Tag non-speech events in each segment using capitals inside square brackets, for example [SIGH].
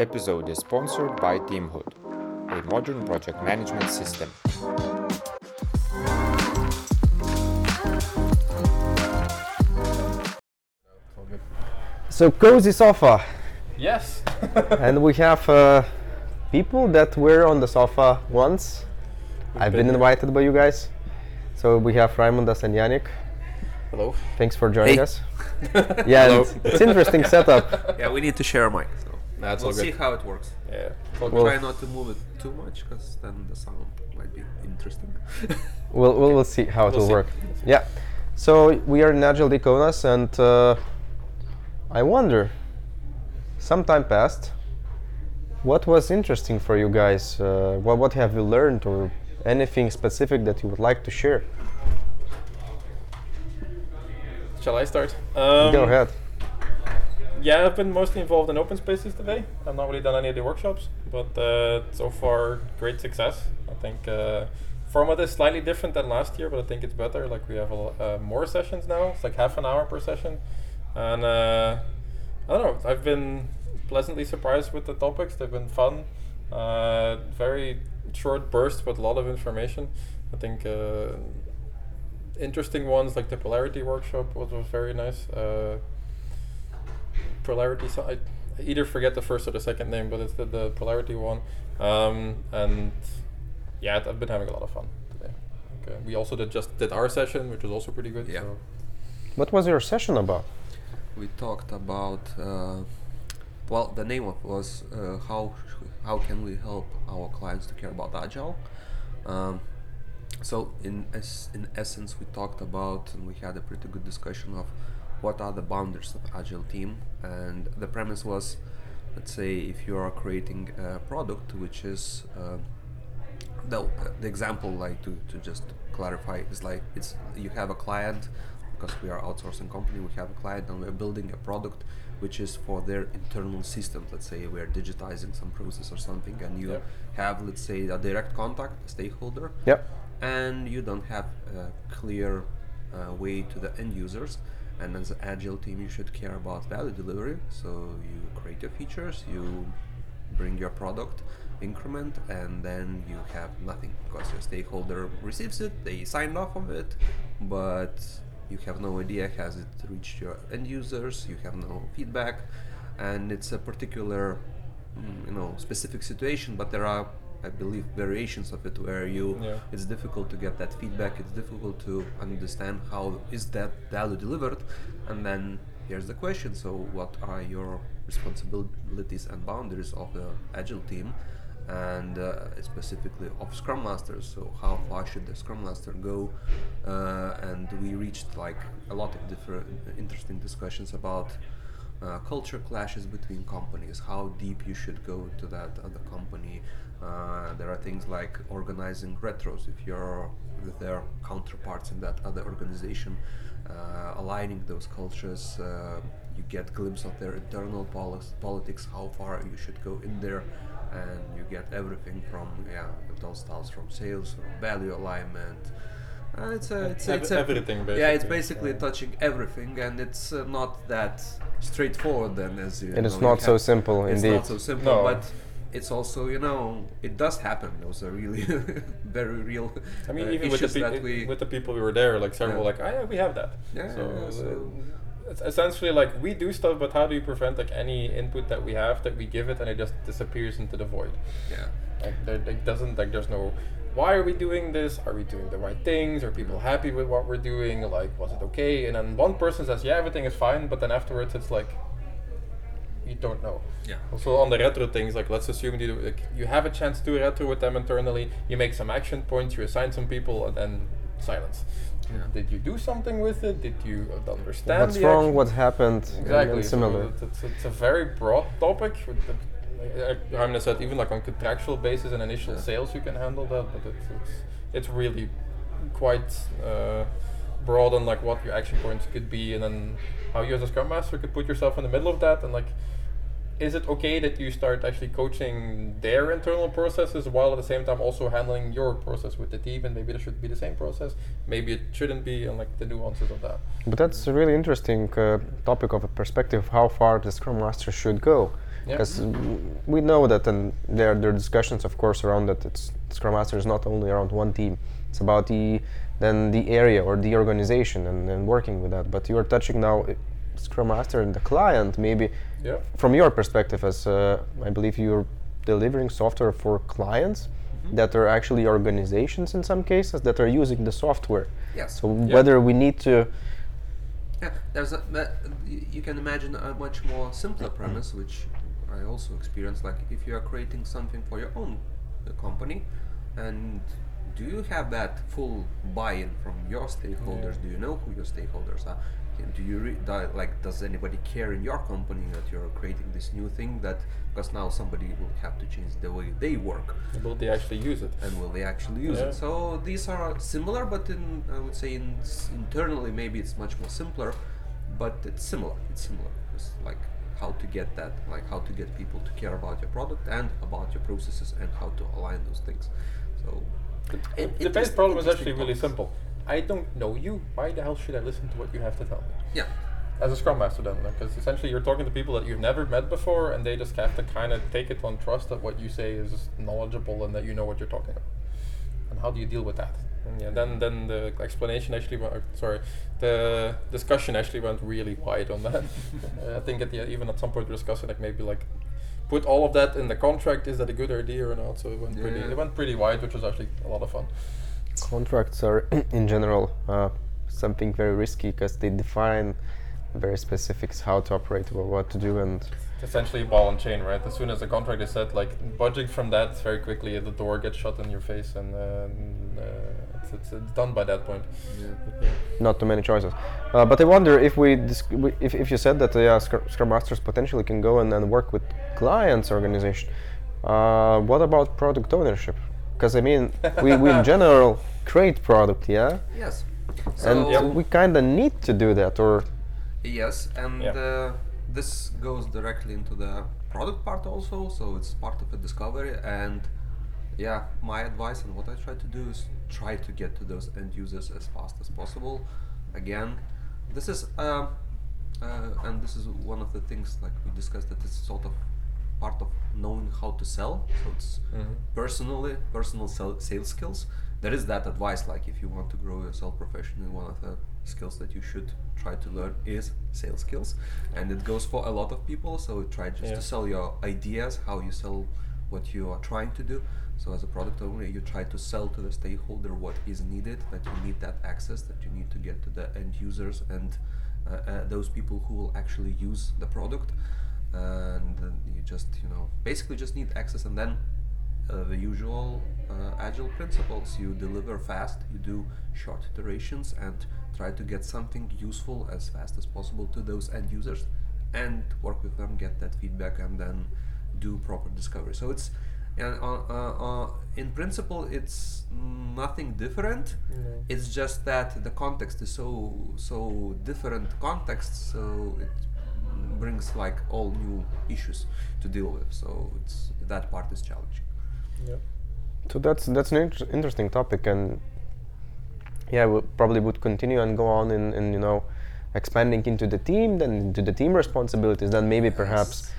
episode is sponsored by Teamhood, a modern project management system. So cozy sofa, Yes. [LAUGHS] and we have uh, people that were on the sofa once. I've been been- invited by you guys. So we have Raimundas and Yannick. Hello. Thanks for joining Hey. us. [LAUGHS] Yeah, it's, it's interesting setup. Yeah, we need to share a mic. So That's we'll all see good. how it works. Yeah. All Well- good. Try not to move it too much, because then the sound might be interesting. [LAUGHS] We'll, we'll, we'll see how it We'll will see. work. Yeah. So we are in Agile Day Kaunas, and uh, I wonder, some time passed, what was interesting for you guys? Uh, what, what have you learned, or anything specific that you would like to share? Shall I start? Um, Go ahead. Yeah, I've been mostly involved in open spaces today. I've not really done any of the workshops, but uh, so far, great success. I think uh, format is slightly different than last year, but I think it's better. Like we have a, lo- uh, more sessions now. It's like half an hour per session, and uh, I don't know. I've been pleasantly surprised with the topics. They've been fun. Uh, very short bursts, but a lot of information. I think uh, interesting ones like the polarity workshop was, was very nice. Polarity. So I, I either forget the first or the second name, but it's the, the polarity one. Um, and yeah, I've been having a lot of fun today. Okay. We also did just did our session, which was also pretty good. Yeah. So What was your session about? we talked about, uh, well, the name of was uh, how how can we help our clients to care about agile. Um, so in es- in essence, we talked about and we had a pretty good discussion of what are the boundaries of agile team, and the premise was, let's say, if you are creating a product which is uh, the, the example like to, to just clarify is like it's you have a client because we are outsourcing company we have a client and we're building a product which is for their internal system let's say we're digitizing some process or something and you Yep. have let's say a direct contact a stakeholder Yep. and you don't have a clear uh, way to the end users and as an agile team you should care about value delivery so you create your features you bring your product increment and then you have nothing because your stakeholder receives it they signed off on it but you have no idea has it reached your end users you have no feedback. And it's a particular mm, you know specific situation but there are i believe variations of it where you Yeah. it's difficult to get that feedback it's difficult to understand how is that value delivered and then here's the question so what are your responsibilities and boundaries of the agile team and uh, specifically of scrum masters so how far should the scrum master go uh, and we reached like a lot of different interesting discussions about uh, culture clashes between companies, how deep you should go to that other company. Uh, there are things like organizing retros if you're with their counterparts in that other organization, uh, aligning those cultures. Uh, you get glimpse of their internal polis- politics, how far you should go in there, and you get everything from yeah, all starts from sales, from value alignment. Uh, it's a, it's, Ev- it's a, everything, Yeah, it's basically. basically Yeah. touching everything, and it's uh, not that straightforward. Then, as you It is know, you not so have- simple, It's indeed. not so simple, No. but it's also you know it does happen. Those are really [LAUGHS] very real. I mean, uh, even with the, issues pe- that we with the people we were there, like several, Yeah. like, oh yeah, we have that. Yeah, So, yeah, uh, so- it's essentially like we do stuff, but how do you prevent like any input that we have that we give it and it just disappears into the void? yeah Like there, like doesn't like there's no why are we doing this? Are we doing the right things? Are people happy with what we're doing? Like was it okay? And then one person says yeah everything is fine, but then afterwards it's like you don't know. yeah Also on the retro things, like let's assume you like you have a chance to do a retro with them internally. You make some action points, you assign some people, and then silence. Yeah. Did you do something with it? Did you uh, understand What's the wrong? action? What happened? Exactly. And so similar. it's, it's, it's a very broad topic. With the- Like uh, Jaime said, even like on contractual basis and initial Yeah. sales, you can handle that, but it's it's, it's really quite uh, broad on like what your action points could be, and then how you as a scrum master could put yourself in the middle of that, and like is it okay that you start actually coaching their internal processes while at the same time also handling your process with the team and maybe there should be the same process maybe it shouldn't be and like the nuances of that But that's a really interesting uh, topic of a perspective of how far the Scrum Master should go. Yeah. Because we know that, and there, there are discussions, of course, around that. It's Scrum Master is not only around one team; it's about the then the area or the organization and, and working with that. But you are touching now Scrum Master and the client. Maybe yeah from your perspective, as uh, I believe you're delivering software for clients that are actually organizations in some cases that are using the software. Yes. So whether we need to Yeah, there's a you can imagine a much more simpler premise, which I also experienced. Like if you are creating something for your own uh, company, and do you have that full buy-in from your stakeholders? Do you know who your stakeholders are? Do you re- like? Does anybody care in your company that you're creating this new thing? That because now somebody will have to change the way they work will they actually use it and will they actually use Yeah. it? So these are similar, but in I would say in internally maybe it's much more simpler, but it's similar. It's similar. It's like how to get that, like how to get people to care about your product and about your processes and how to align those things. So the, in- the base problem is actually really topics. simple. I don't know you. Why the hell should i listen to what you have to tell me? Yeah, as a scrum master then because essentially you're talking to people that you've never met before and they just have to kind of take it on trust that what you say is knowledgeable and that you know what you're talking about. And how do you deal with that? And yeah then then the explanation actually went, sorry the discussion actually went really wide on that. [LAUGHS] I think at the, even at some point we were discussing like maybe like put all of that in the contract is that a good idea or not? So it went pretty it went pretty wide which was actually a lot of fun. Contracts are [CLEARS THROAT] in general uh, something very risky because they define very specifics how to operate or what to do and essentially ball and chain, right? As soon as the contract is set, like budging from that, very quickly the door gets shut in your face, and uh, n- uh, it's, it's, it's done by that point. yeah. not too many choices. Uh, but I wonder if we, disc- we if, if you said that uh, yeah, Scrum, Scrum Masters potentially can go and, and work with clients organization, uh, what about product ownership? Because I mean, we, we in [LAUGHS] general create product, yeah, yes. and So we kind of need to do that, or Yes, and Yeah. uh, this goes directly into the product part also, so it's part of the discovery. And yeah, my advice and what I try to do is try to get to those end users as fast as possible. Again, this is uh, uh, and this is one of the things like we discussed that it's sort of part of knowing how to sell. So it's personally personal sell, sales skills. There is that advice like if you want to grow yourself professionally, one of the skills that you should try to learn is sales skills, and it goes for a lot of people. So try just Yeah. to sell your ideas, how you sell what you are trying to do. So as a product owner, you try to sell to the stakeholder what is needed, that you need that access, that you need to get to the end users and uh, uh, those people who will actually use the product. And you just, you know, basically just need access and then uh, the usual uh, agile principles. You deliver fast, you do short iterations, and try to get something useful as fast as possible to those end users, and work with them, get that feedback, and then do proper discovery. So it's and uh, uh, uh, in principle, it's nothing different. It's just that the context is so so different context, so it brings like all new issues to deal with. So it's that part is challenging. Yep. So that's that's an inter- interesting topic, and yeah, we probably would continue and go on in, in you know expanding into the team, then into the team responsibilities, then maybe perhaps.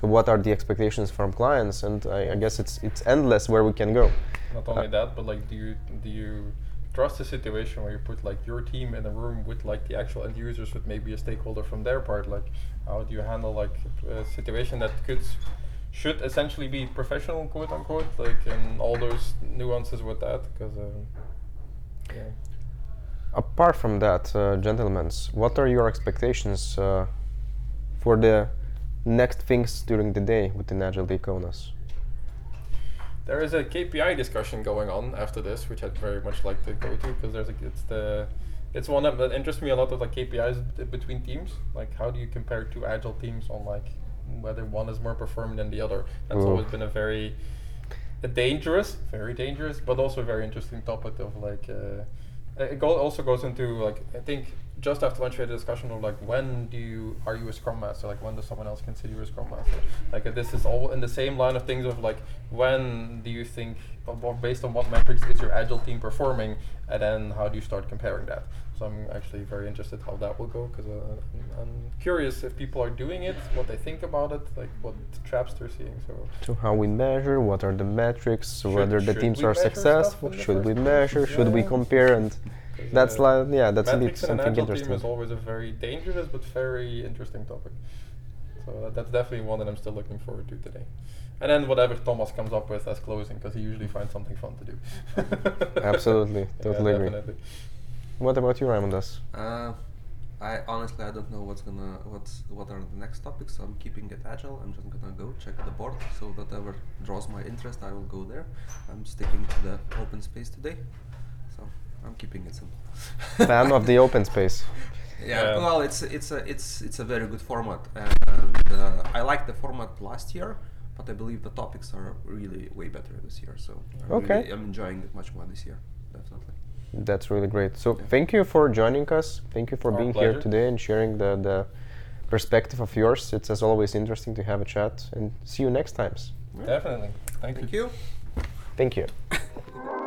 So what are the expectations from clients? And I, I guess it's it's endless where we can go. Not only that, but like, do you do you trust a situation where you put like your team in a room with like the actual end users, with maybe a stakeholder from their part? Like, how do you handle like a situation that could should essentially be professional, quote unquote, like, and all those nuances with that? Because, um, yeah. Apart from that, uh, gentlemen, what are your expectations uh, for the next things during the day within Agile Day Kaunas? There is a KPI discussion going on after this, which I'd very much like to go to because there's a, it's the it's one that, interests me a lot of like KPIs between teams. Like how do you compare two agile teams on like whether one is more performing than the other? That's Ooh. always been a very a dangerous, very dangerous, but also a very interesting topic of like. Uh, it go- also goes into like I think just after lunch we had a discussion of like when do you are you a scrum master? Like when does someone else consider you a scrum master? Like uh, this is all in the same line of things of like when do you think of based on what metrics is your agile team performing and then how do you start comparing that? So i'm actually very interested how that will go because uh, I'm, curious if people are doing it what they think about it like what traps they're seeing so. To how we measure, what are the metrics, Should- whether the teams are successful, should we measure, should we Yeah. compare, and that's uh, like yeah, that's indeed metrics in an something team interesting. is always a very dangerous but very interesting topic. So that, that's definitely one that I'm still looking forward to today. And then whatever Thomas comes up with as closing, because he usually finds something fun to do. [LAUGHS] Absolutely, Yeah, totally agree. What about you, Raimundas? Uh, I honestly I don't know what's gonna what's what are the next topics. So I'm keeping it agile. I'm just gonna go check the board. So whatever draws my interest, I will go there. I'm sticking to the open space today. So I'm keeping it simple. [LAUGHS] Fan of the open space. Yeah, Yeah. well, it's it's a it's it's a very good format, and uh, I liked the format last year, but I believe the topics are really way better this year. So I'm Okay. really- I'm enjoying it much more this year, definitely. That's really great. So Yeah. thank you for joining us. Thank you for Our being here today and sharing the, the perspective of yours. It's as always interesting to have a chat and see you next times. Definitely. Thank, Thank you. you. Thank you. [LAUGHS]